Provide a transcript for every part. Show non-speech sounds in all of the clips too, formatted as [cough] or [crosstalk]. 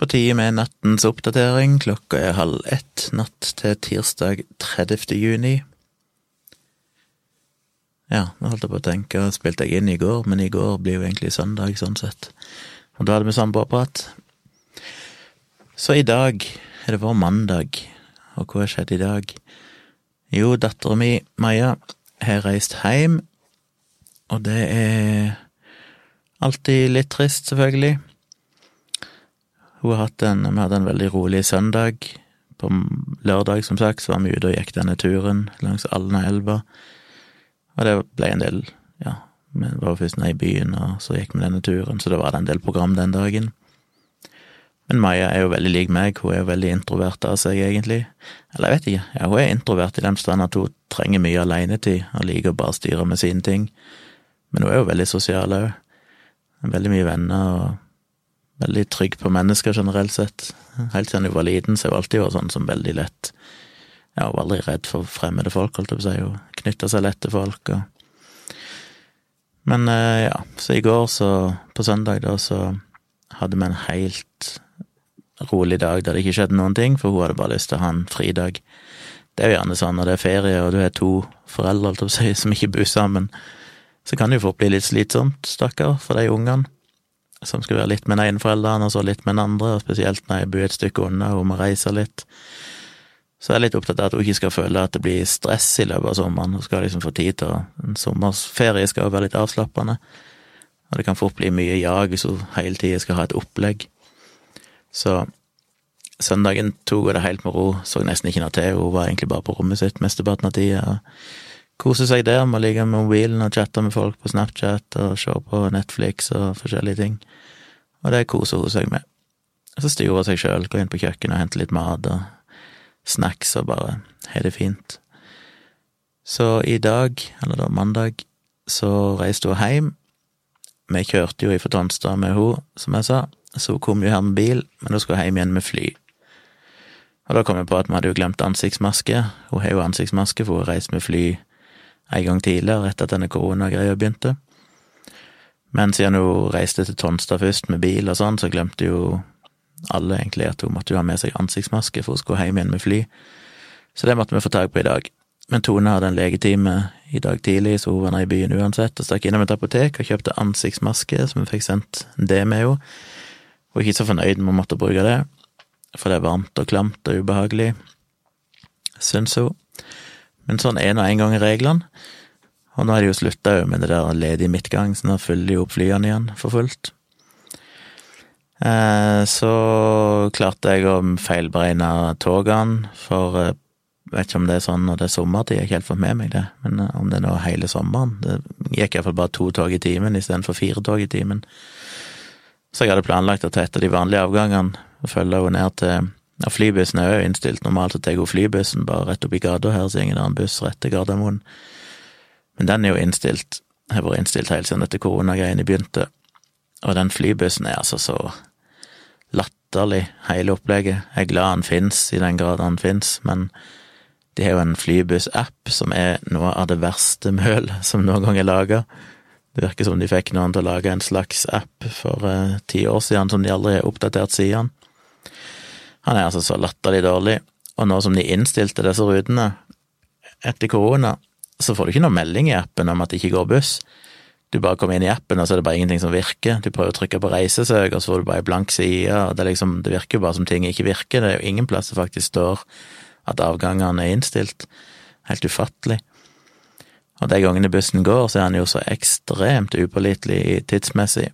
På tide med nattens oppdatering. Klokka er halv ett natt til tirsdag 30. juni. Ja, nå holdt jeg på å tenke, spilte jeg inn i går, men i går blir jo egentlig søndag, sånn sett. Og da hadde vi samboerprat. Så i dag er det vår mandag, og hva har skjedd i dag? Jo, dattera mi, Maja, har reist hjem, og det er alltid litt trist, selvfølgelig. Hun har en, Vi hadde en veldig rolig søndag. På lørdag, som sagt, så var vi ute og gikk denne turen langs Alnaelva. Og det ble en del Ja, vi var først nede i byen, og så gikk vi denne turen, så det var en del program den dagen. Men Maja er jo veldig lik meg, hun er jo veldig introvert av seg, egentlig. Eller jeg vet ikke, ja, hun er introvert i den forstand at hun trenger mye alenetid, og liker å bare styre med sine ting. Men hun er jo veldig sosial òg. Veldig mye venner og veldig trygg på mennesker generelt sett. Helt siden jeg var liten, så har hun alltid vært sånn som veldig lett Jeg var aldri redd for fremmede folk, holdt jeg på å si. og knytta seg lett til folk og Men eh, ja, så i går, så På søndag, da, så hadde vi en helt rolig dag der det ikke skjedde noen ting, for hun hadde bare lyst til å ha en fridag. Det er jo gjerne sånn når det er ferie og du har to foreldre, holdt jeg å si, [laughs] som ikke bor sammen, så kan det jo fort bli litt slitsomt, stakkar, for de ungene som skal være litt med den ene forelderen, og så litt med den andre, og spesielt når jeg bor et stykke unna og må reise litt. Så jeg er litt opptatt av at hun ikke skal føle at det blir stress i løpet av sommeren. Hun skal liksom få tid til En sommerferie skal jo være litt avslappende, og det kan fort bli mye jag hvis hun hele tida skal ha et opplegg. Så søndagen tok hun det helt med ro, så nesten ikke noe til, hun var egentlig bare på rommet sitt mesteparten av tida. Kose seg der med å ligge med mobilen og chatte med folk på Snapchat og se på Netflix og forskjellige ting. Og det koser hun seg med. Og så styrer hun seg sjøl, går inn på kjøkkenet og henter litt mat og snacks og bare har det fint. Så i dag, eller da mandag, så reiste hun hjem. Vi kjørte jo ifra Tonstad med hun, som jeg sa, så hun kom jo her med bil, men hun skulle hjem igjen med fly. Og da kom jeg på at vi hadde jo glemt ansiktsmaske. Hun har jo ansiktsmaske, for hun har reist med fly en gang tidligere, etter at denne koronagreia begynte. Men siden hun reiste til Tonstad først med bil og sånn, så glemte jo alle egentlig at hun måtte jo ha med seg ansiktsmaske for å skulle hjem igjen med fly. Så det måtte vi få tak på i dag. Men Tone hadde en legetime i dag tidlig, så hun var nede i byen uansett, og stakk innom et apotek og kjøpte ansiktsmaske, som hun fikk sendt det med henne. Hun er ikke så fornøyd med å måtte bruke det, for det er varmt og klamt og ubehagelig, syns hun. Men sånn er nå en gang reglene. Og nå har de jo slutta med det der ledig midtgang, så nå fyller de opp flyene igjen for fullt. Eh, så klarte jeg å feilberegne togene, for jeg eh, vet ikke om det er sånn når det er sommertid, jeg har ikke helt fått med meg det, men eh, om det er nå hele sommeren. Det gikk iallfall bare to tog i timen istedenfor fire tog i timen. Så jeg hadde planlagt å ta etter de vanlige avgangene og følge henne ned til ja, flybussen er jo innstilt. Normalt så tar går flybussen bare rett oppi gata her, så ingen annen buss rett til Gardermoen. Men den er jo innstilt, har vært innstilt helt siden dette koronagreiene begynte. Og den flybussen er altså så latterlig, hele opplegget. Jeg er glad han fins, i den grad han fins, men de har jo en flybuss-app som er noe av det verste møl [laughs] som noen gang er laga. Det virker som de fikk noen til å lage en slags app for uh, ti år siden som de aldri har oppdatert siden. Han er altså så latterlig dårlig, og nå som de innstilte disse rutene etter korona, så får du ikke noe melding i appen om at det ikke går buss. Du bare kommer inn i appen, og så er det bare ingenting som virker. Du prøver å trykke på reisesøk, og så får du bare ei blank side, det, liksom, det virker jo bare som ting ikke virker. Det er jo ingen plass det faktisk står at avgangene er innstilt. Helt ufattelig. Og de gangene bussen går, så er han jo så ekstremt upålitelig tidsmessig.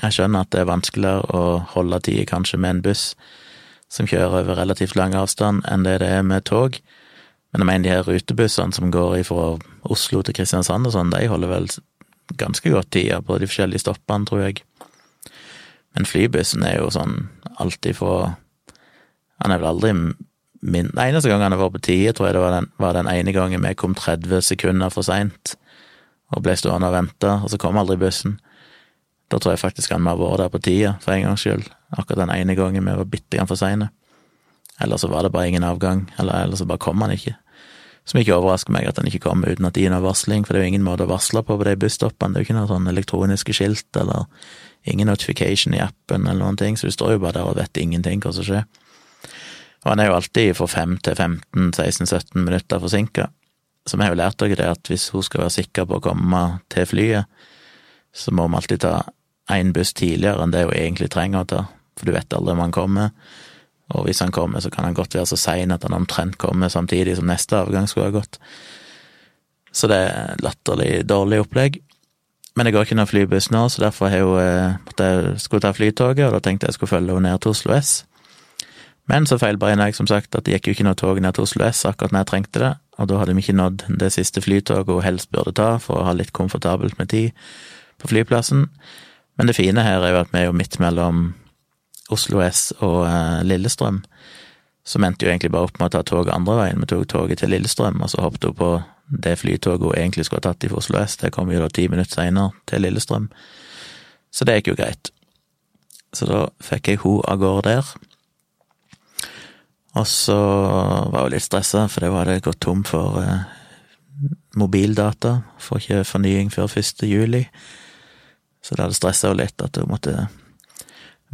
Jeg skjønner at det er vanskeligere å holde tida kanskje med en buss, som kjører over relativt lang avstand, enn det det er med tog. Men jeg mener de her rutebussene som går fra Oslo til Kristiansand og sånn, de holder vel ganske godt tida på de forskjellige stoppene, tror jeg. Men flybussen er jo sånn alltid fra Han er vel aldri min Den eneste gangen han har vært på tide, tror jeg det var den, var den ene gangen vi kom 30 sekunder for seint og ble stående og vente, og så kom aldri bussen. Da tror jeg faktisk han må ha vært der på tida, for en gangs skyld. Akkurat den ene gangen vi var bitte grann for seine. Eller så var det bare ingen avgang, eller, eller så bare kom han ikke. Som ikke overrasker meg at han ikke kom uten at det gir noe varsling, for det er jo ingen måte å varsle på på de busstoppene. Det er jo ikke noe sånn elektroniske skilt eller ingen notification i appen eller noen ting, så du står jo bare der og vet ingenting hva som skjer. Og han er jo alltid for 5 til 15, 16, 17 minutter forsinka. Så vi har jo lært dere det at hvis hun skal være sikker på å komme til flyet, så må vi alltid ta én buss tidligere enn det hun egentlig trenger å ta, for du vet aldri om han kommer. Og hvis han kommer, så kan han godt være så sein at han omtrent kommer samtidig som neste avgang skulle ha gått. Så det er latterlig dårlig opplegg. Men det går ikke noen flybuss nå, så derfor har jeg eh, måtte jeg skulle ta flytoget, og da tenkte jeg skulle følge henne ned til Oslo S. Men så feilberegna jeg som sagt at det gikk jo ikke noe tog ned til Oslo S akkurat når jeg trengte det, og da hadde vi ikke nådd det siste flytoget hun helst burde ta for å ha litt komfortabelt med tid på flyplassen. Men det fine her er jo at vi er jo midt mellom Oslo S og eh, Lillestrøm. Så endte jo egentlig bare opp med å ta toget andre veien. Vi tok toget til Lillestrøm, og så hoppet hun på det flytoget hun egentlig skulle ha tatt i Oslo S. Det kom jo da ti minutter seinere til Lillestrøm. Så det gikk jo greit. Så da fikk jeg hun av gårde der. Og så var hun litt stressa, for det hadde gått tom for eh, mobildata. Får ikke fornying før 1. juli. Så det hadde stressa henne litt at hun måtte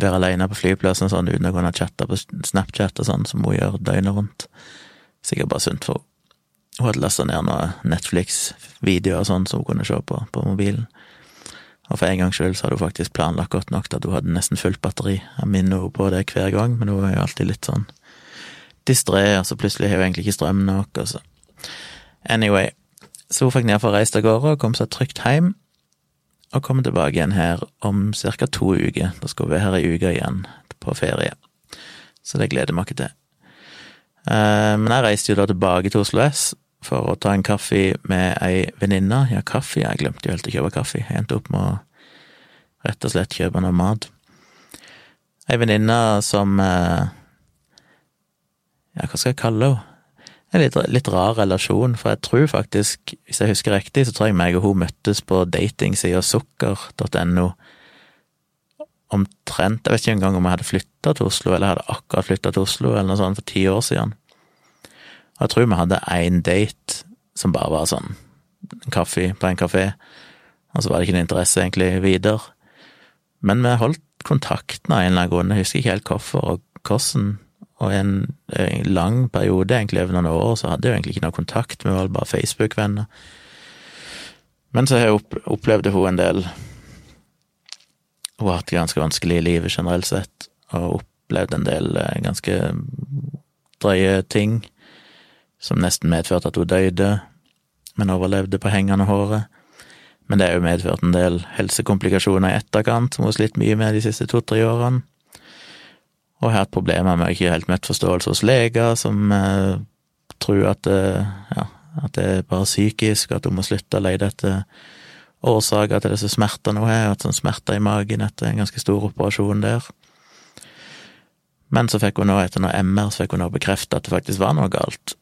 være alene på flyplassen sånn uten å kunne chatte på Snapchat og sånn, som hun gjør døgnet rundt. Sikkert bare sunt for henne. Hun hadde lasta ned noen Netflix-videoer og sånn som hun kunne se på på mobilen. Og for en gangs skyld så hadde hun faktisk planlagt godt nok at hun hadde nesten fullt batteri. Jeg minner henne på det hver gang, men hun er jo alltid litt sånn distré, og så plutselig har hun egentlig ikke strøm nok, og så Anyway, så hun fikk nedfor reist av gårde og kom seg trygt hjem, og kommer tilbake igjen her om ca. to uker. Da skal hun være her ei uke igjen på ferie, så det gleder vi oss til. Eh, men jeg reiste jo da tilbake til Oslo S for å ta en kaffe med ei venninne. Ja, kaffe, jeg glemte jo helt å kjøpe kaffe. Jeg endte opp med å rett og slett kjøpe noe mat. Ei venninne som eh, ja, hva skal jeg kalle henne? En litt, litt, rar relasjon, for jeg tror faktisk, hvis jeg husker riktig, så tror jeg meg og hun møttes på datingsida sukker.no omtrent Jeg vet ikke engang om jeg hadde flytta til Oslo, eller hadde akkurat flytta til Oslo, eller noe sånt, for ti år siden. Og jeg tror vi hadde én date som bare var sånn en kaffe på en kafé, og så var det ikke noe interesse egentlig videre. Men vi holdt kontakten av en eller annen grunn, jeg husker ikke helt hvorfor og hvordan, og en, en, lang periode, egentlig over noen år, så hadde jeg egentlig ikke noe kontakt, vi var bare Facebook-venner. Men så har jeg opplevd hun en del Hun har hatt ganske vanskelig i livet generelt sett, og opplevd en del eh, ganske drøye ting som nesten medførte at hun døde, men overlevde på hengende håret. Men det har jo medført en del helsekomplikasjoner i etterkant, som hun har slitt mye med de siste to-tre årene og har hatt problemer med ikke helt møtt forståelse hos leger, som eh, tror at, ja, at, det er bare psykisk, at hun må slutte å lete etter årsaker til disse smertene hun har, at sånn smerter i magen etter en ganske stor operasjon der. Men så fikk hun nå, etter noe MR, så fikk hun nå bekrefte at det faktisk var noe galt,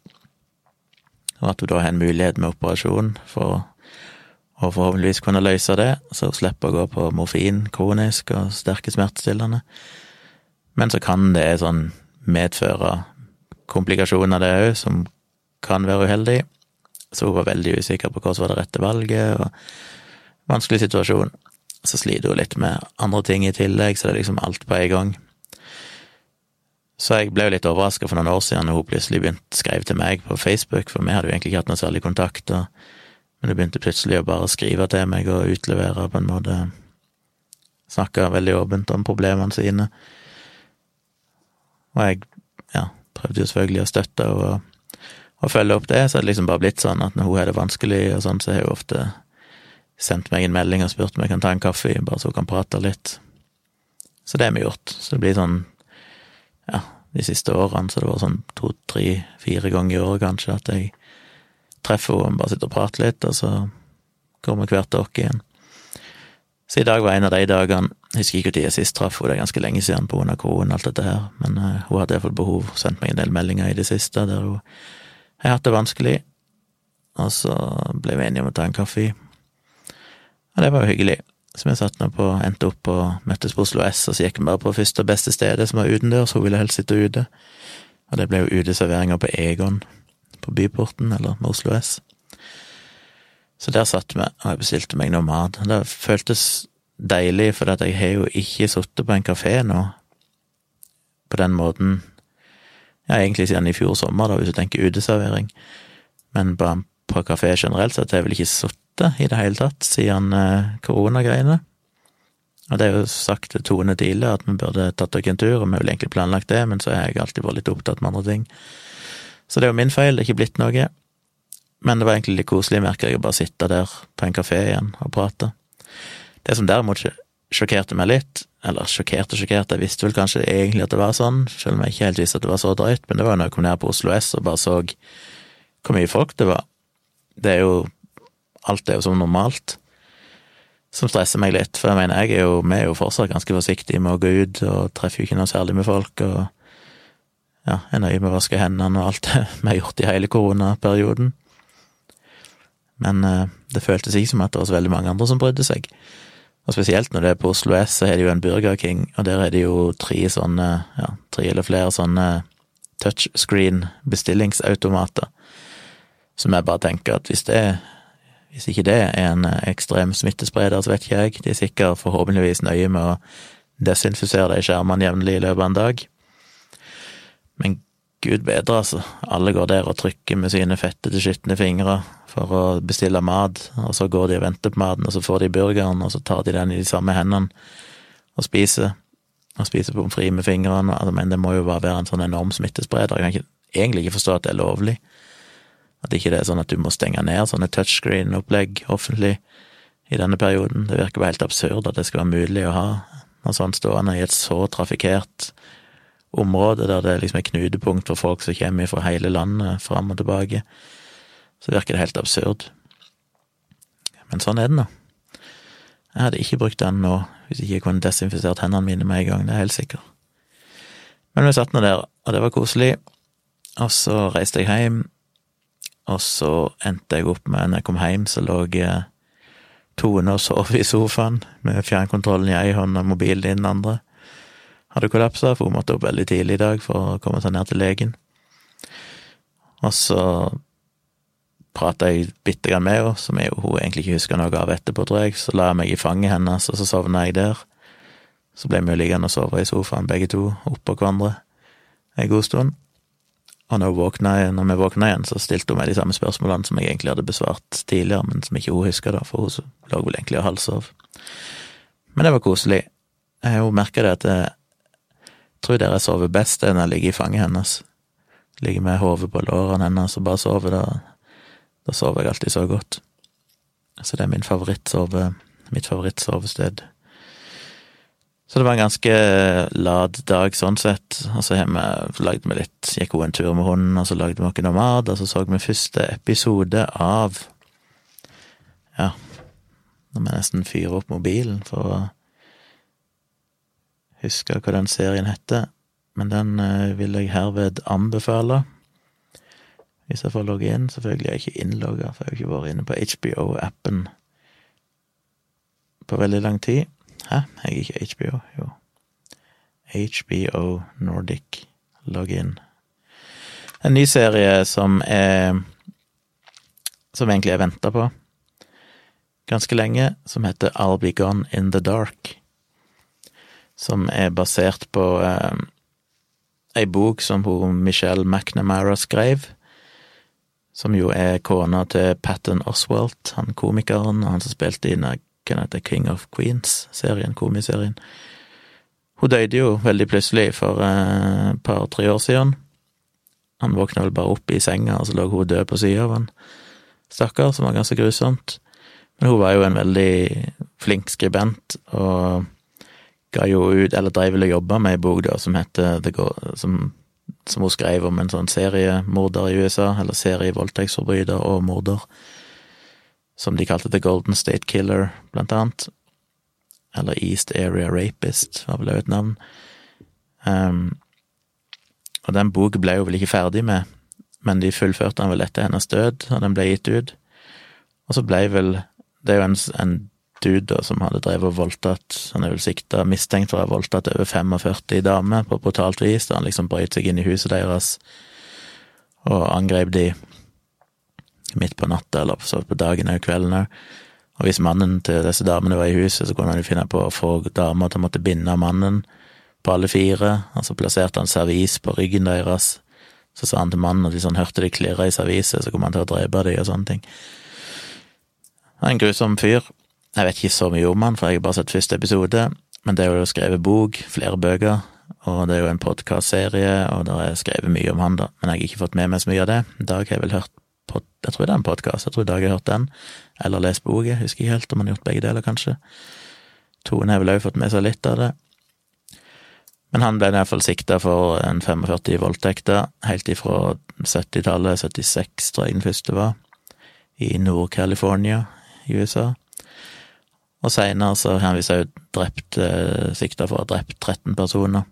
og at hun da har en mulighet med operasjon for å forhåpentligvis kunne løse det, så hun slipper å gå på morfin kronisk og sterke smertestillende. Men så kan det sånn medføre komplikasjoner, det òg, som kan være uheldig. Så hun var veldig usikker på hva som var det rette valget, og vanskelig situasjon. Så sliter hun litt med andre ting i tillegg, så det er liksom alt på en gang. Så jeg ble jo litt overraska for noen år siden når hun plutselig begynte skrev til meg på Facebook, for vi hadde jo egentlig ikke hatt noe særlig kontakt, og, men hun begynte plutselig å bare skrive til meg og utlevere på en måte Snakke veldig åpent om problemene sine. Og jeg ja, prøvde jo selvfølgelig å støtte og, og følge opp det, så det liksom bare blitt sånn at når hun har det vanskelig og sånn, så har hun ofte sendt meg en melding og spurt om jeg kan ta en kaffe, bare så hun kan prate litt. Så det har vi gjort. Så det blir sånn, ja, de siste årene, så det var sånn to, tre, fire ganger i året kanskje, at jeg treffer henne, bare sitter og prater litt, og så vi hvert dere igjen. Så i dag var en av de dagene Jeg husker ikke når jeg sist traff henne, det er ganske lenge siden grunn korona og alt dette her, men uh, hun hadde iallfall behov, sendt meg en del meldinger i det siste der hun har hatt det vanskelig, og så ble vi enige om å ta en kaffe. Og det var jo hyggelig. Så vi satt nå på, endte opp og møttes på Oslo S, og så gikk vi bare på første og beste stedet, som var utendørs, hun ville helst sitte ute. Og det ble jo uteserveringer på Egon, på Byporten, eller med Oslo S. Så der satt vi, og jeg bestilte meg noe mat. Det føltes deilig, for jeg har jo ikke sittet på en kafé nå på den måten ja, egentlig siden i fjor sommer, da, hvis du tenker uteservering. Men på, på kafé generelt sett har jeg vel ikke sittet i det hele tatt siden eh, koronagreiene. Og det er jo sagt til Tone tidligere at vi burde tatt dere en tur, og vi vel egentlig planlagt det, men så har jeg alltid vært litt opptatt med andre ting. Så det er jo min feil, det er ikke blitt noe. Men det var egentlig litt koselig, merker jeg, å bare sitte der på en kafé igjen og prate. Det som derimot sjokkerte meg litt, eller sjokkerte og sjokkerte, jeg visste vel kanskje egentlig at det var sånn, selv om jeg ikke helt visste at det var så drøyt, men det var jo når jeg kom ned på Oslo S og bare så hvor mye folk det var. Det er jo Alt er jo som normalt som stresser meg litt, for jeg mener, jeg er jo, vi er jo fortsatt ganske forsiktige med å gå ut, og treffer jo ikke noe særlig med folk, og ja, er nøye med å vaske hendene og alt det [laughs] vi har gjort i hele koronaperioden. Men eh, det føltes ikke som at det var så veldig mange andre som brydde seg. Og spesielt når det er på Oslo S, så er det jo en Burger King, og der er det jo tre sånne, ja, tre eller flere sånne touchscreen bestillingsautomater, som jeg bare tenker at hvis det hvis ikke det er en eh, ekstrem smittespreder, så vet ikke jeg. De er sikkert forhåpentligvis nøye med å desinfisere de skjermene jevnlig i løpet av en dag. Men gud bedre, altså. Alle går der og trykker med sine fettete, skitne fingre for å bestille mat, og så går de og venter på maten, og så får de burgeren, og så tar de den i de samme hendene og spiser. Og spiser pommes frites med fingrene. Altså, men det må jo bare være en sånn enorm smittespreder. Jeg kan ikke, egentlig ikke forstå at det er lovlig. At ikke det er sånn at du må stenge ned sånne touchscreen-opplegg offentlig i denne perioden. Det virker bare helt absurd at det skal være mulig å ha noe sånt stående i et så trafikkert område, der det liksom er knutepunkt for folk som kommer fra hele landet fram og tilbake. Så virker det helt absurd. Men sånn er det nå. Jeg hadde ikke brukt den nå hvis ikke jeg kunne desinfisert hendene mine med en gang, det er helt sikkert. Men vi satt nå der, og det var koselig. Og så reiste jeg hjem, og så endte jeg opp med, når jeg kom hjem, så lå Tone og sov i sofaen med fjernkontrollen i ei hånd og mobilen i den andre. Hadde kollapsa, for hun måtte opp veldig tidlig i dag for å komme seg ned til legen. Og så prata jeg bitte grann med henne, som jeg, hun egentlig ikke husker noe av etterpå, tror jeg. Så la jeg meg i fanget hennes, og så sovna jeg der. Så ble vi liggende og sove i sofaen, begge to, oppå hverandre en god stund. Og når, våkna, når, vi våkna igjen, så stilte hun meg de samme spørsmålene som jeg egentlig hadde besvart tidligere, men som ikke hun huska, da, for hun lå vel egentlig og halvsov. Men det var koselig. Hun merka det at jeg tror der jeg sover best, er når jeg ligger i fanget hennes. Ligger med hodet på lårene hennes og bare sover. Da, da sover jeg alltid så godt. Så det er min favorittsove, mitt favorittsovested. Så det var en ganske lad dag sånn sett. Og så vi lagd vi litt Gikk hun en tur med hunden, og så lagde vi noe mat, og så så vi første episode av Ja, nå må jeg nesten fyre opp mobilen for å huske hva den serien heter, men den eh, vil jeg herved anbefale. Hvis jeg får logge inn. Selvfølgelig er jeg ikke innlogga, for jeg har ikke vært inne på HBO-appen på veldig lang tid. Hæ? Jeg er ikke HBO? Jo. HBO Nordic login. En ny serie som er Som egentlig er venta på ganske lenge, som heter I'll Be Gone In The Dark. Som er basert på eh, ei bok som hun Michelle McNamara skrev. Som jo er kona til Patten Oswalt, han komikeren, og han som spilte hva heter King of Queens-serien, komiserien. Hun døde jo veldig plutselig for eh, et par-tre år siden. Han våkna vel bare opp i senga, og så lå hun død på sida av han. Stakkar, som var ganske grusomt. Men hun var jo en veldig flink skribent, og ga jo ut, eller dreiv vel og jobba med ei bok da, som heter The Go... Som, som hun skrev om en sånn seriemorder i USA, eller serievoldtektsforbryter og morder som de kalte The Golden State Killer, blant annet. Eller East Area Rapist, var vel òg et navn. Um, og den boka ble hun vel ikke ferdig med, men de fullførte den vel etter hennes død, og den ble gitt ut. Og så ble vel Det er jo en, en dude da, som hadde drevet og voldtatt Han er vel sikta, mistenkt for å ha voldtatt over 45 damer på brutalt vis, da han liksom brøt seg inn i huset deres og angrep de midt på natta, eller så på dagen og kvelden òg. Og hvis mannen til disse damene var i huset, så kunne han jo finne på å få damer til å måtte binde mannen på alle fire, og så plasserte han servis på ryggen deres. Så sa han til mannen at hvis han hørte de klirre i serviset, så kom han til å drepe dem og sånne ting. Han er en grusom fyr. Jeg vet ikke så mye om han, for jeg har bare sett første episode, men det er jo skrevet bok, flere bøker, og det er jo en podkastserie, og det er skrevet mye om han, da, men jeg har ikke fått med meg så mye av det. Dag har jeg vel hørt på, jeg tror det er en podkast, jeg tror dag har hørt den, eller lest bok, jeg husker ikke helt om han har gjort begge deler, kanskje. Tone har vel òg fått med seg litt av det. Men han ble i hvert fall sikta for en 45 voldtekter, helt ifra 70-tallet, 76 tror jeg den første var, i Nord-California i USA. Og seinere så har han visst òg drept, eh, sikta for å ha drept 13 personer.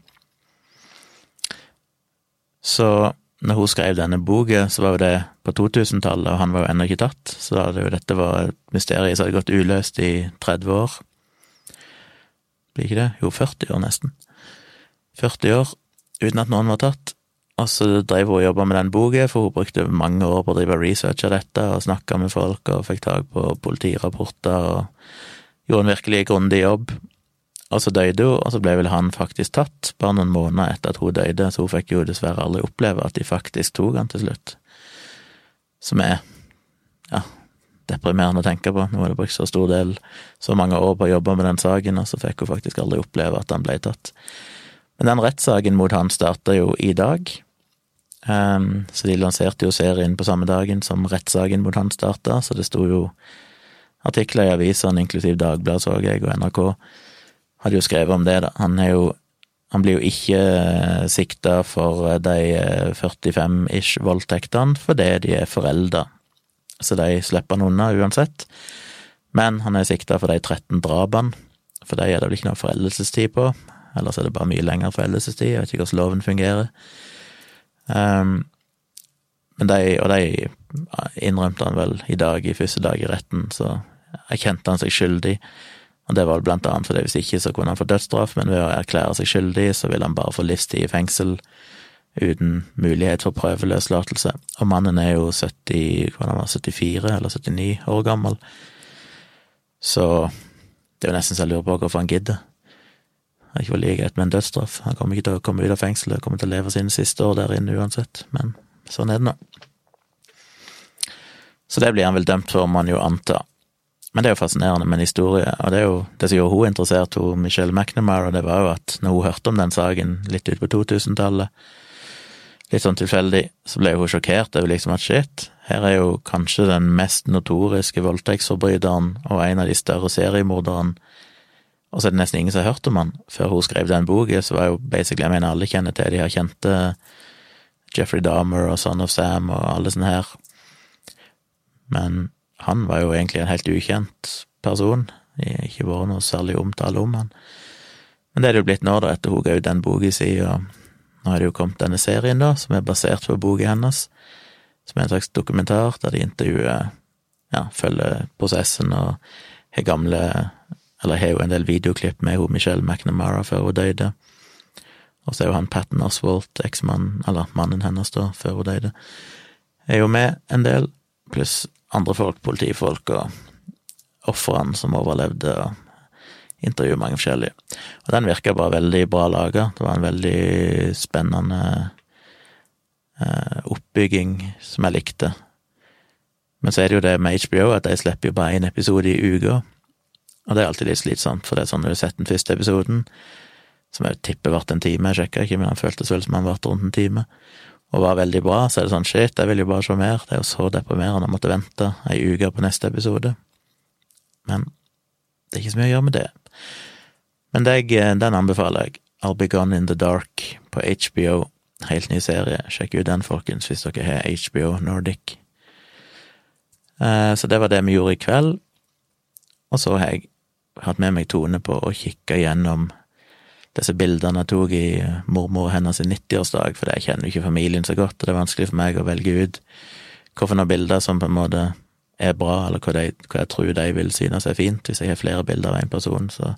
Så når hun skrev denne boka, så var jo det på 2000-tallet, og han var jo ennå ikke tatt, så da hadde jo dette var et mysterium som hadde gått uløst i 30 år. Blir ikke det? Jo, 40 år nesten. 40 år uten at noen var tatt. Og så drev hun og jobba med den boka, for hun brukte mange år på å drive research av dette, og snakka med folk, og fikk tak på politirapporter, og gjorde en virkelig grundig jobb. Og så døde hun, og så ble vel han faktisk tatt, bare noen måneder etter at hun døde, så hun fikk jo dessverre aldri oppleve at de faktisk tok han til slutt. Som er, ja, deprimerende å tenke på. Nå har det brukt så stor del, så mange år på å jobbe med den saken, og så fikk hun faktisk aldri oppleve at han ble tatt. Men den rettssaken mot han starta jo i dag, um, så de lanserte jo serien på samme dagen som rettssaken mot han starta, så det sto jo artikler i avisene, inklusiv Dagbladet, så jeg, og NRK, hadde jo skrevet om det, da. Han er jo han blir jo ikke eh, sikta for eh, de 45-ish eh, voldtektene fordi de er forelda, så de slipper han unna uansett. Men han er sikta for de 13 drapene, for de er det vel ikke noe foreldelsestid på. Ellers er det bare mye lengre foreldelsestid, jeg vet ikke hvordan loven fungerer. Um, men de, og de innrømte han vel i dag, i første dag i retten, så erkjente han seg skyldig. Og det var blant annet fordi hvis ikke så kunne han få dødsstraff, men ved å erklære seg skyldig så ville han bare få livstid i fengsel uten mulighet for prøveløslatelse. Og mannen er jo 70, hva var, 74 eller 79 år gammel, så det er jo nesten så jeg lurer på hvorfor han gidder. Det er ikke like greit med en dødsstraff. Han kommer ikke til å komme ut av fengselet, kommer til å leve sine siste år der inne uansett, men sånn er det nå. Så det blir han vel dømt for, må man jo anta. Men det er jo fascinerende med en historie, og det er jo det som gjorde hun interessert, hun Michelle McNamara, det var jo at når hun hørte om den saken litt ut på 2000-tallet, litt sånn tilfeldig, så ble hun sjokkert over liksom at shit, her er jo kanskje den mest notoriske voldtektsforbryteren og en av de større seriemorderne, og så er det nesten ingen som har hørt om han. Før hun skrev den boka, så var jo basically, jeg mener alle kjenner til de her kjente Jeffrey Dahmer og Son of Sam og alle sånne her, men han var jo egentlig en helt ukjent person, ikke vært noe særlig omtale om han. Men det er det jo blitt nå, da, etter hun ga ut den boka si, og nå har det jo kommet denne serien, da, som er basert på boka hennes, som er en slags dokumentar der de intervjuer, ja, følger prosessen og har gamle Eller har jo en del videoklipp med hun Michelle McNamara før hun døde. Og så er jo han Patten Oswald, eksmannen, eller mannen hennes, da, før hun døde, er jo med en del, pluss andre folk, politifolk og ofrene som overlevde, og intervjue mange forskjellige. Og den virka bare veldig bra laga. Det var en veldig spennende eh, oppbygging som jeg likte. Men så er det jo det med HBO at de slipper jo bare én episode i uka. Og det er alltid litt slitsomt, for det er sånn når du har sett den første episoden, som jeg tipper varte en time, jeg sjekka ikke, men han føltes vel som han varte rundt en time og var veldig bra, så er det sånn shit, jeg vil jo bare se mer. Det er jo så deprimerende å måtte vente ei uke på neste episode. Men det er ikke så mye å gjøre med det. Men deg, den anbefaler jeg. I'll Be Gone In The Dark på HBO. Helt ny serie. Sjekk ut den, folkens, hvis dere har HBO Nordic. Eh, så det var det vi gjorde i kveld. Og så har jeg hatt med meg Tone på å kikke gjennom disse bildene jeg tok i mormor hennes 90-årsdag, for jeg kjenner jo ikke familien så godt, og det er vanskelig for meg å velge ut hvilke bilder som på en måte er bra, eller hva, de, hva, jeg tror de vil synes er fint, hvis jeg har flere bilder av en person så,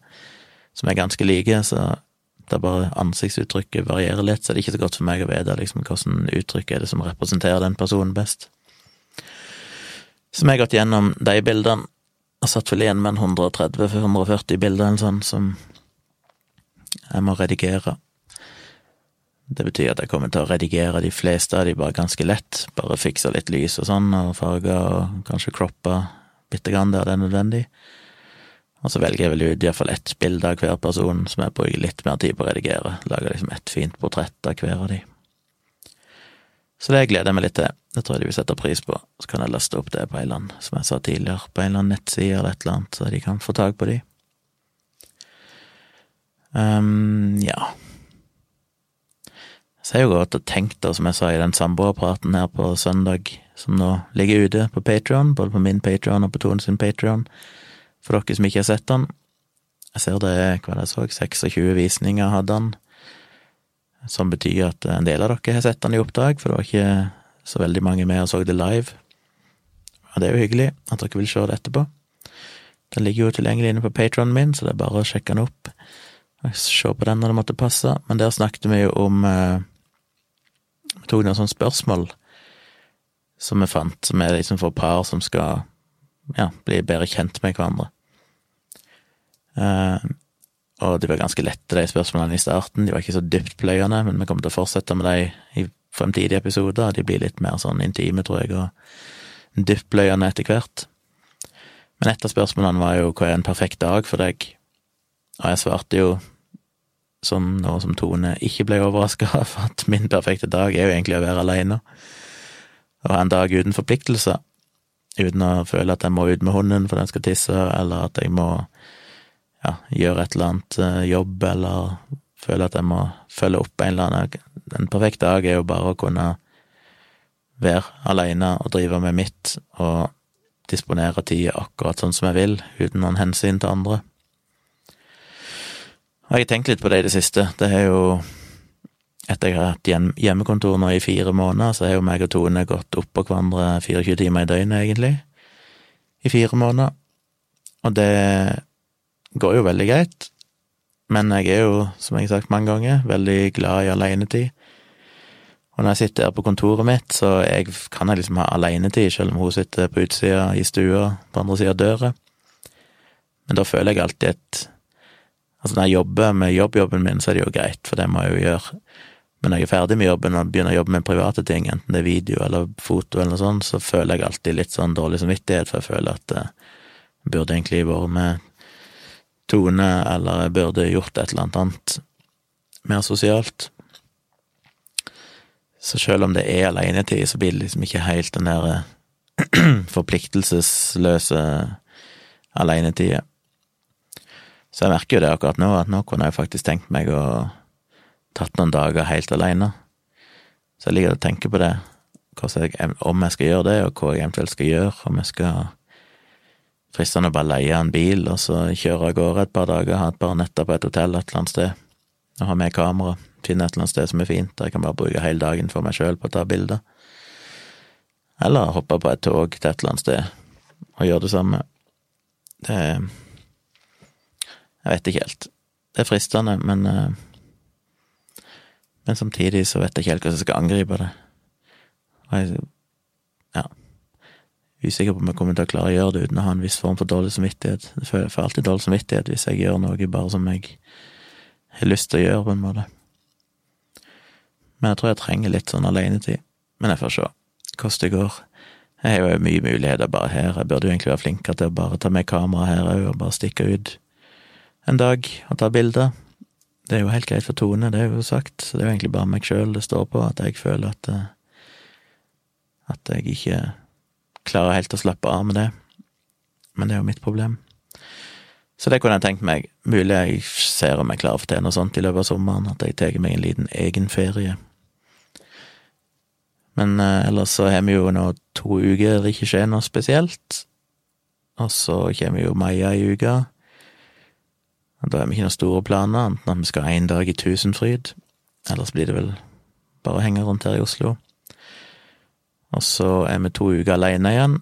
som er ganske like, så det er bare ansiktsuttrykket varierer litt, så det er ikke så godt for meg å vite liksom, hvordan uttrykk er det som representerer den personen best. Så vi har gått gjennom de bildene, og satt vel igjen med en 130-140 bilder eller sånn som jeg må redigere. Det betyr at jeg kommer til å redigere de fleste av de bare ganske lett, bare fikse litt lys og sånn, og farger, og kanskje croppe bitte grann der det er nødvendig. Og så velger jeg vel ut iallfall ett bilde av hver person som jeg bruker litt mer tid på å redigere. Lager liksom ett fint portrett av hver av de. Så det gleder jeg meg litt til. Det tror jeg de vil sette pris på. Så kan jeg laste opp det på en eller annen, som jeg sa tidligere, på en eller annen nettside eller et eller annet, så de kan få tak på de. Um, ja. Så jeg har jo gått og tenkt, da, som jeg sa i den samboerpraten her på søndag, som nå ligger ute på Patrion, både på min Patrion og på Tone sin Patrion, for dere som ikke har sett den. Jeg ser det hva det så, 26 visninger hadde han, som betyr at en del av dere har sett den i oppdrag, for det var ikke så veldig mange med og så det live. Og det er jo hyggelig at dere vil se det etterpå. Den ligger jo tilgjengelig inne på patronen min, så det er bare å sjekke den opp. Se på den når det måtte passe. Men der snakket vi jo om eh, Vi tok noen sånne spørsmål som vi fant, som er liksom for par som skal ja, bli bedre kjent med hverandre. Eh, og de var ganske lette, de spørsmålene i starten. De var ikke så dyptpløyende, men vi kommer til å fortsette med de i fremtidige episoder. De blir litt mer sånn intime, tror jeg, og dyptpløyende etter hvert. Men et av spørsmålene var jo hva er en perfekt dag for deg? Og jeg svarte jo som nå som Tone ikke ble overraska av, at min perfekte dag er jo egentlig å være aleine. Og ha en dag uten forpliktelser uten å føle at jeg må ut med hunden for den skal tisse, eller at jeg må ja, gjøre et eller annet eh, jobb, eller føle at jeg må følge opp en eller annen En perfekt dag er jo bare å kunne være aleine og drive med mitt, og disponere tida akkurat sånn som jeg vil, uten noen hensyn til andre. Jeg har tenkt litt på det i det siste. Det er jo etter jeg har hatt hjemmekontor nå i fire måneder, så har jo meg og Tone gått oppå hverandre 24 timer i døgnet, egentlig, i fire måneder. Og det går jo veldig greit, men jeg er jo, som jeg har sagt mange ganger, veldig glad i alenetid. Og når jeg sitter her på kontoret mitt, så jeg, kan jeg liksom ha alenetid, selv om hun sitter på utsida i stua på andre sida av døra. Men da føler jeg alltid et Altså, når jeg jobber med jobbjobben min, så er det jo greit, for det må jeg jo gjøre. Men når jeg er ferdig med jobben og begynner å jobbe med private ting, enten det er video eller foto eller noe sånt, så føler jeg alltid litt sånn dårlig samvittighet, for jeg føler at jeg burde egentlig vært med Tone, eller jeg burde gjort et eller annet mer sosialt. Så selv om det er alenetid, så blir det liksom ikke helt den der [clears throat] forpliktelsesløse alenetida. Så jeg merker jo det akkurat nå, at nå kunne jeg faktisk tenkt meg å tatt noen dager helt alene. Så jeg liker å tenke på det, jeg, om jeg skal gjøre det, og hva jeg eventuelt skal gjøre, om jeg skal fristende å bare leie en bil og så kjøre av gårde et par dager, ha et par netter på et hotell et eller annet sted, og ha med kamera, finne et eller annet sted som er fint, der jeg kan bare bruke hele dagen for meg sjøl på å ta bilder. Eller hoppe på et tog til et eller annet sted og gjøre det samme. Det Jeg vet ikke helt. Det er fristende, men eh, men samtidig så vet jeg ikke helt hvordan jeg skal angripe det. Og jeg ja, usikker på om jeg kommer til å klare å gjøre det uten å ha en viss form for dårlig samvittighet. Jeg får alltid dårlig samvittighet hvis jeg gjør noe bare som jeg har lyst til å gjøre, på en måte. Men jeg tror jeg trenger litt sånn alenetid. Men jeg får se hvordan det går. Jeg har jo mye muligheter bare her. Jeg burde jo egentlig være flinkere til å bare ta med kamera her òg, og bare stikke ut en dag og ta bilder. Det er jo helt greit for Tone, det er jo sagt, så det er jo egentlig bare meg sjøl det står på, at jeg føler at eh, at jeg ikke klarer helt å slappe av med det. Men det er jo mitt problem. Så det kunne jeg tenkt meg. Mulig jeg ser om jeg klarer å få til noe sånt i løpet av sommeren, at jeg tar meg en liten egen ferie. Men eh, ellers så har vi jo nå to uker det ikke skjer noe spesielt. Og så kommer jo Maja i uka. Da har vi ikke noen store planer, enten at vi skal én dag i Tusenfryd, ellers blir det vel bare å henge rundt her i Oslo. Og så er vi to uker alene igjen,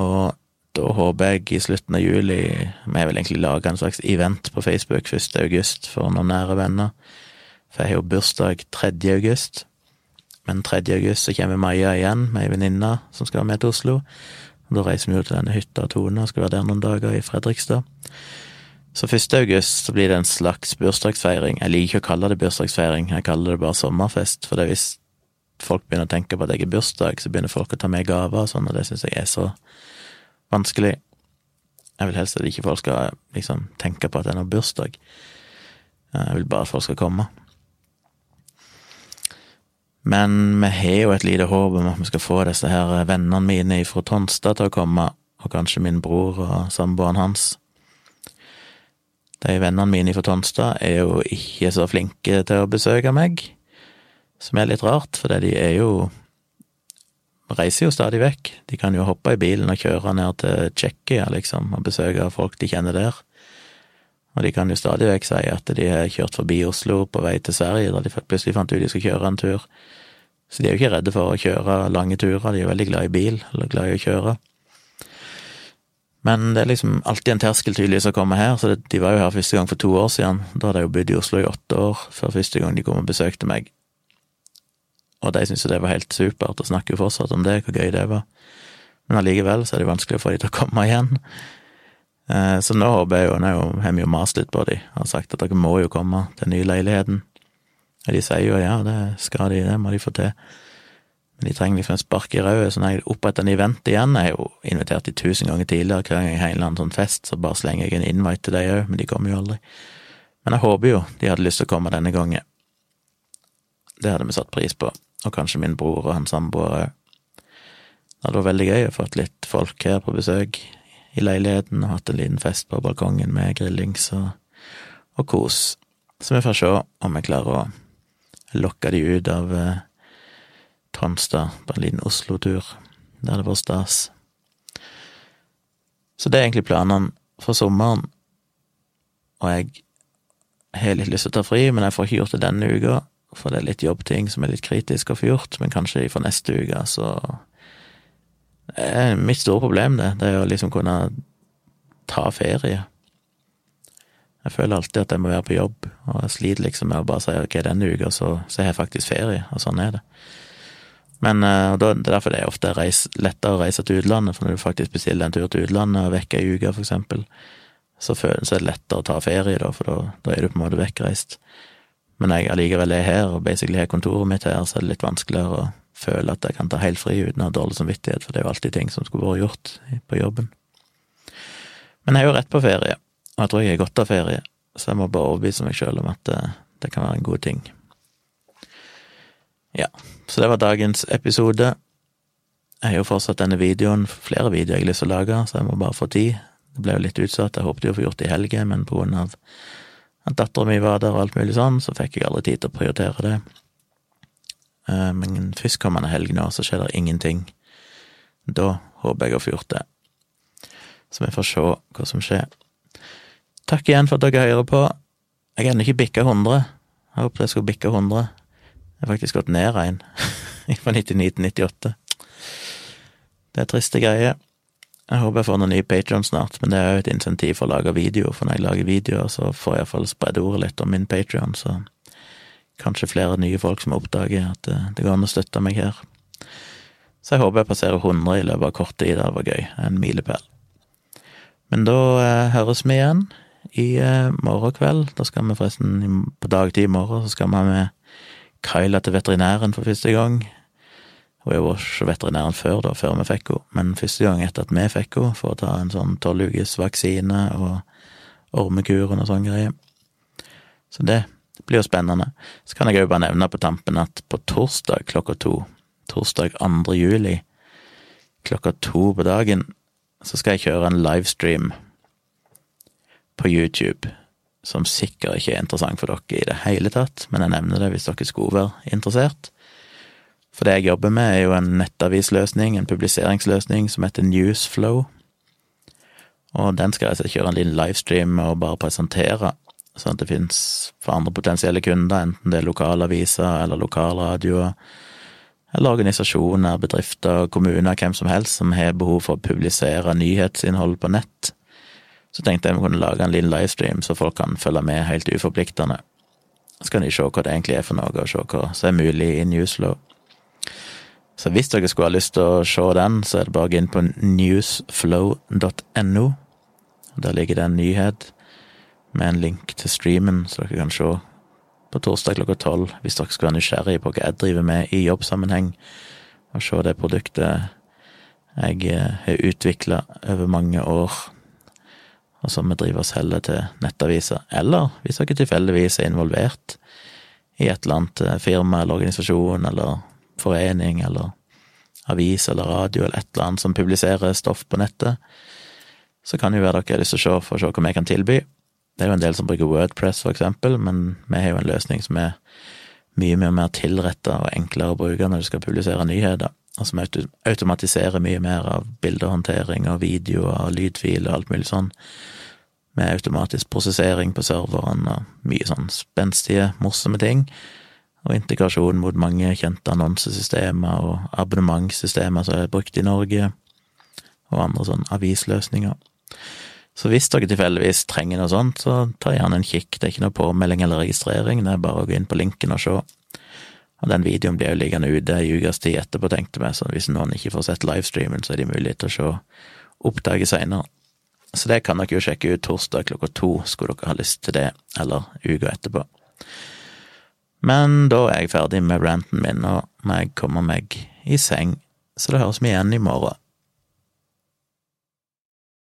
og da håper jeg i slutten av juli Vi har vel egentlig laga en slags event på Facebook 1. august for noen nære venner, for jeg har jo bursdag 3. august. Men 3. august så kommer Maja igjen med ei venninne som skal være med til Oslo. Og Da reiser vi jo til denne hytta Tone og skal være der noen dager i Fredrikstad. Så 1. august så blir det en slags bursdagsfeiring. Jeg liker ikke å kalle det bursdagsfeiring, jeg kaller det bare sommerfest. For hvis folk begynner å tenke på at jeg er bursdag, så begynner folk å ta med gaver og sånn, og det syns jeg er så vanskelig. Jeg vil helst at ikke folk skal liksom tenke på at det er noe bursdag. Jeg vil bare at folk skal komme. Men vi har jo et lite håp om at vi skal få disse her vennene mine fra Tonstad til å komme, og kanskje min bror og samboeren hans. De vennene mine fra Tonstad er jo ikke så flinke til å besøke meg, som er litt rart, for de er jo reiser jo stadig vekk. De kan jo hoppe i bilen og kjøre ned til Tsjekkia, liksom, og besøke folk de kjenner der. Og de kan jo stadig vekk si at de har kjørt forbi Oslo på vei til Sverige, da de plutselig fant ut de skulle kjøre en tur. Så de er jo ikke redde for å kjøre lange turer, de er jo veldig glad i bil, eller glad i å kjøre. Men det er liksom alltid en terskel tydeligvis å komme her, så det, de var jo her første gang for to år siden. Da hadde jeg jo bodd i Oslo i åtte år før første gang de kom og besøkte meg. Og de syntes jo det var helt supert, og snakker jo fortsatt om det, hvor gøy det var. Men allikevel så er det vanskelig å få de til å komme igjen. Eh, så nå håper jeg jo, nå har vi jo mast litt på de, og sagt at dere må jo komme til den nye leiligheten. Og de sier jo ja, det skal de, det må de få til. De trenger liksom et spark i røret, så når jeg oppretter en event igjen Jeg har jo invitert de tusen ganger tidligere, hver gang jeg har en eller annen sånn fest, så bare slenger jeg en invite til de òg, men de kommer jo aldri. Men jeg håper jo de hadde lyst til å komme denne gangen. Det hadde vi satt pris på, og kanskje min bror og hans samboer òg. Det hadde vært veldig gøy å få litt folk her på besøk i leiligheten og hatt en liten fest på balkongen med grillings og, og kos. Så vi får se om vi klarer å lokke de ut av eh, Tonstad på en liten Oslo-tur. Det hadde vært stas. Så det er egentlig planene for sommeren, og jeg har litt lyst til å ta fri, men jeg får ikke gjort det denne uka, for det er litt jobbting som er litt kritisk å få gjort, men kanskje for neste uke, så det er mitt store problem, det. Det er å liksom kunne ta ferie. Jeg føler alltid at jeg må være på jobb, og jeg sliter liksom med å bare si ok, denne uka så, så har jeg faktisk ferie, og sånn er det. Men og da, det er derfor det er ofte reis, lettere å reise til utlandet, for når du faktisk bestiller en tur til utlandet og vekk ei uke, for eksempel, så, føles, er det lettere å ta ferie, da, for da, da er du på en måte vekkreist. Men jeg allikevel er her, og basically har kontoret mitt her, så er det litt vanskeligere å føle at jeg kan ta helt fri uten å ha dårlig samvittighet, for det er jo alltid ting som skulle vært gjort på jobben. Men jeg er jo rett på ferie, og jeg tror jeg har godt av ferie, så jeg må bare overbevise meg sjøl om at det, eh, det, kan være en god ting. Ja, så det var dagens episode. Jeg har jo fortsatt denne videoen, flere videoer jeg har lyst til å lage, så jeg må bare få tid. Det ble jo litt utsatt, jeg håpet jo å få gjort det i helgen, men på grunn av at dattera mi var der og alt mulig sånn, så fikk jeg aldri tid til å prioritere det. Eh, men førstkommende helg nå, så skjer det ingenting. Da håper jeg å få gjort det. Så vi får se hva som skjer. Takk igjen for at dere hører på. Jeg har ennå ikke bikka 100. Jeg håpet jeg skulle bikke 100. Jeg har faktisk gått ned en, [laughs] fra 99 til 98. Det er triste greier. Jeg håper jeg får noen nye Patron snart, men det er jo et insentiv for å lage video, for når jeg lager videoer, så får jeg iallfall spredd ordet litt om min Patron, så kanskje flere nye folk som oppdager at det, det går an å støtte meg her. Så jeg håper jeg passerer 100 i løpet av kort tid, det var gøy. En milepæl. Men da eh, høres vi igjen i eh, morgen kveld. Da skal vi forresten på dagtid i morgen, så skal vi ha med Kyla til veterinæren for første gang. Hun er jo hos veterinæren før, da, før vi fikk henne, men første gang etter at vi fikk henne, for å ta en sånn tolv ukes vaksine og ormekuren og sånn greier. Så det blir jo spennende. Så kan jeg òg bare nevne på tampen at på torsdag klokka to, torsdag 2. juli, klokka to på dagen, så skal jeg kjøre en livestream på YouTube, som sikkert ikke er interessant for dere i det hele tatt, men jeg nevner det hvis dere skulle være interessert. For det jeg jobber med, er jo en nettavisløsning, en publiseringsløsning, som heter Newsflow. Og den skal jeg kjøre en liten livestream og bare presentere sånn at det finnes for andre potensielle kunder, enten det er lokalaviser eller lokalradioer, eller organisasjoner, bedrifter, kommuner, hvem som helst som har behov for å publisere nyhetsinnhold på nett. Så tenkte jeg vi kunne lage en liten livestream, så folk kan følge med helt uforpliktende. Så kan de se hva det egentlig er for noe, og se hva som er mulig i Newslow. Så hvis dere skulle ha lyst til å se den, så er det bare å gå inn på newsflow.no. Der ligger det en nyhet med en link til streamen, så dere kan se på torsdag klokka tolv, hvis dere skulle være nysgjerrig på hva jeg driver med i jobbsammenheng, og se det produktet jeg eh, har utvikla over mange år, og som vi driver og selger til nettaviser. Eller hvis dere tilfeldigvis er involvert i et eller annet eh, firma eller organisasjon eller forening eller avis eller radio eller et eller annet som publiserer stoff på nettet, så kan jo være dere har lyst til å se for å se hva vi kan tilby. Det er jo en del som bruker Wordpress, for eksempel, men vi har jo en løsning som er mye mye mer tilretta og enklere å bruke når du skal publisere nyheter, og som automatiserer mye mer av bildehåndtering og videoer og lydfiler og alt mulig sånn, med automatisk prosessering på serveren og mye sånn spenstige, morsomme ting og integrasjon mot mange kjente annonsesystemer og abonnementssystemer som er brukt i Norge, og andre sånne avisløsninger. Så hvis dere tilfeldigvis trenger noe sånt, så ta gjerne en kikk. Det er ikke noe påmelding eller registrering, det er bare å gå inn på linken og se. Og den videoen blir jo liggende ute i ukas tid etterpå, tenkte vi, så hvis noen ikke får sett livestreamen, så er det mulighet til å se opptaket seinere. Så det kan dere jo sjekke ut torsdag klokka to, skulle dere ha lyst til det, eller uka etterpå. Men da er jeg ferdig med ranten min, og må jeg komme meg i seng, så det høres vi igjen i morgen.